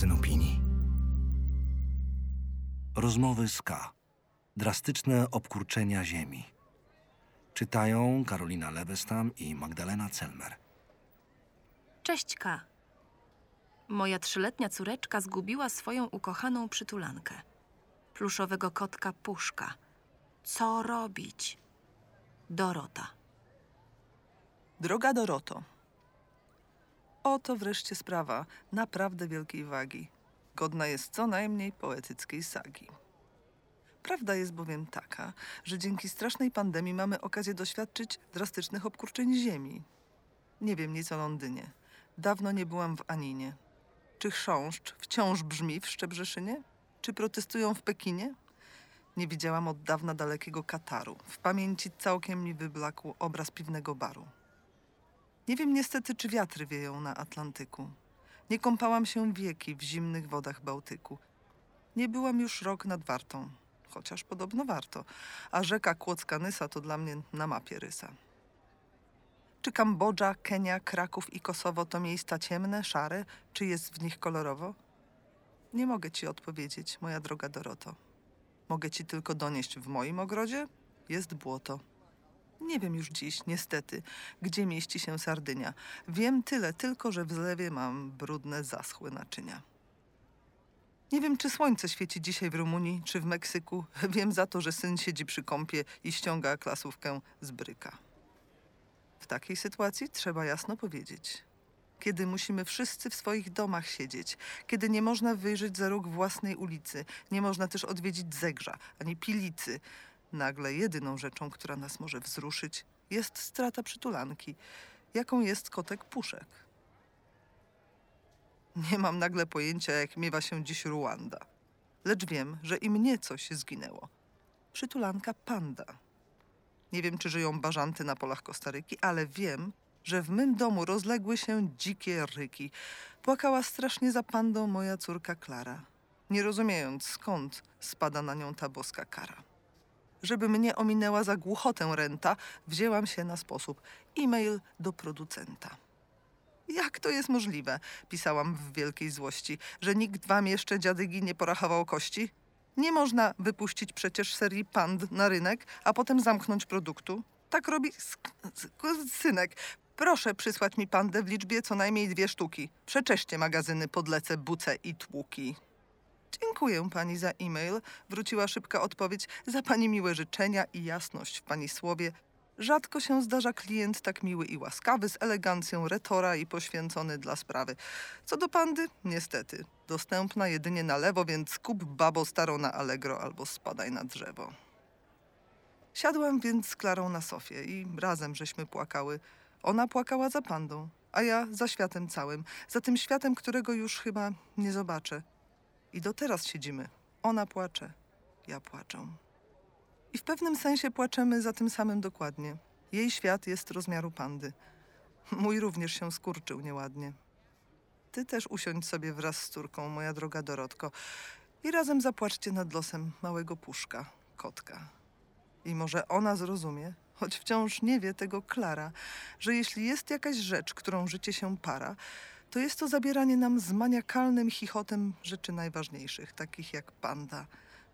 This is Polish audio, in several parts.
magazyn opinii. Rozmowy z K. Drastyczne obkurczenia ziemi. Czytają Karolina Lewestam i Magdalena Celmer. Cześć K. Moja trzyletnia córeczka zgubiła swoją ukochaną przytulankę. Pluszowego kotka Puszka. Co robić? Dorota. Droga Doroto. Oto wreszcie sprawa naprawdę wielkiej wagi. Godna jest co najmniej poetyckiej sagi. Prawda jest bowiem taka, że dzięki strasznej pandemii mamy okazję doświadczyć drastycznych obkurczeń ziemi. Nie wiem nic o Londynie. Dawno nie byłam w Aninie. Czy chrząszcz wciąż brzmi w Szczebrzeszynie? Czy protestują w Pekinie? Nie widziałam od dawna dalekiego Kataru. W pamięci całkiem mi wyblakł obraz piwnego baru. Nie wiem niestety, czy wiatry wieją na Atlantyku. Nie kąpałam się wieki w zimnych wodach Bałtyku. Nie byłam już rok nad Wartą, chociaż podobno warto, a rzeka Kłodzka Nysa to dla mnie na mapie rysa. Czy Kambodża, Kenia, Kraków i Kosowo to miejsca ciemne, szare, czy jest w nich kolorowo? Nie mogę ci odpowiedzieć, moja droga Doroto. Mogę ci tylko donieść w moim ogrodzie jest błoto. Nie wiem już dziś, niestety, gdzie mieści się Sardynia. Wiem tyle tylko, że w zlewie mam brudne, zaschłe naczynia. Nie wiem, czy słońce świeci dzisiaj w Rumunii, czy w Meksyku. Wiem za to, że syn siedzi przy kąpie i ściąga klasówkę z bryka. W takiej sytuacji trzeba jasno powiedzieć. Kiedy musimy wszyscy w swoich domach siedzieć, kiedy nie można wyjrzeć za róg własnej ulicy, nie można też odwiedzić zegrza ani pilicy, nagle jedyną rzeczą, która nas może wzruszyć, jest strata przytulanki, jaką jest kotek puszek. Nie mam nagle pojęcia, jak miewa się dziś Ruanda. Lecz wiem, że i mnie coś zginęło. Przytulanka panda. Nie wiem, czy żyją bażanty na polach Kostaryki, ale wiem, że w mym domu rozległy się dzikie ryki. Płakała strasznie za pandą moja córka Klara, nie rozumiejąc skąd spada na nią ta boska kara. Żeby mnie ominęła za głuchotę renta, wzięłam się na sposób e-mail do producenta. Jak to jest możliwe, pisałam w wielkiej złości, że nikt wam jeszcze dziadygi nie porachował kości? Nie można wypuścić przecież serii pand na rynek, a potem zamknąć produktu. Tak robi synek. Proszę przysłać mi pandę w liczbie co najmniej dwie sztuki. Przeczeście magazyny Podlece, Buce i Tłuki. Dziękuję pani za e-mail. Wróciła szybka odpowiedź. Za pani miłe życzenia i jasność w pani słowie. Rzadko się zdarza klient tak miły i łaskawy, z elegancją retora i poświęcony dla sprawy. Co do pandy, niestety, dostępna jedynie na lewo, więc kup babo starą na Allegro albo spadaj na drzewo. Siadłam więc z Klarą na sofie i razem żeśmy płakały. Ona płakała za pandą, a ja za światem całym, za tym światem, którego już chyba nie zobaczę. I do teraz siedzimy. Ona płacze, ja płaczę. I w pewnym sensie płaczemy za tym samym dokładnie. Jej świat jest rozmiaru pandy. Mój również się skurczył nieładnie. Ty też usiądź sobie wraz z córką, moja droga Dorotko, i razem zapłaczcie nad losem małego puszka, kotka. I może ona zrozumie, choć wciąż nie wie tego Klara, że jeśli jest jakaś rzecz, którą życie się para, to jest to zabieranie nam z maniakalnym chichotem rzeczy najważniejszych, takich jak panda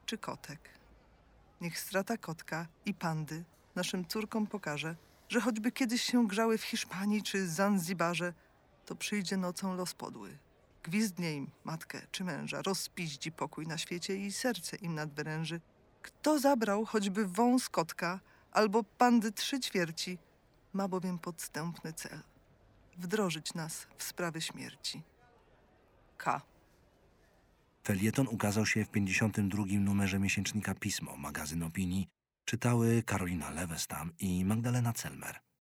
czy kotek. Niech strata kotka i pandy naszym córkom pokaże, że choćby kiedyś się grzały w Hiszpanii czy Zanzibarze, to przyjdzie nocą los podły. Gwizdnie im matkę czy męża, rozpiździ pokój na świecie i serce im nadwyręży. Kto zabrał choćby wąs kotka albo pandy trzy ćwierci, ma bowiem podstępny cel wdrożyć nas w sprawy śmierci. K. Felieton ukazał się w 52. numerze miesięcznika Pismo, magazyn opinii. Czytały Karolina Lewestam i Magdalena Celmer.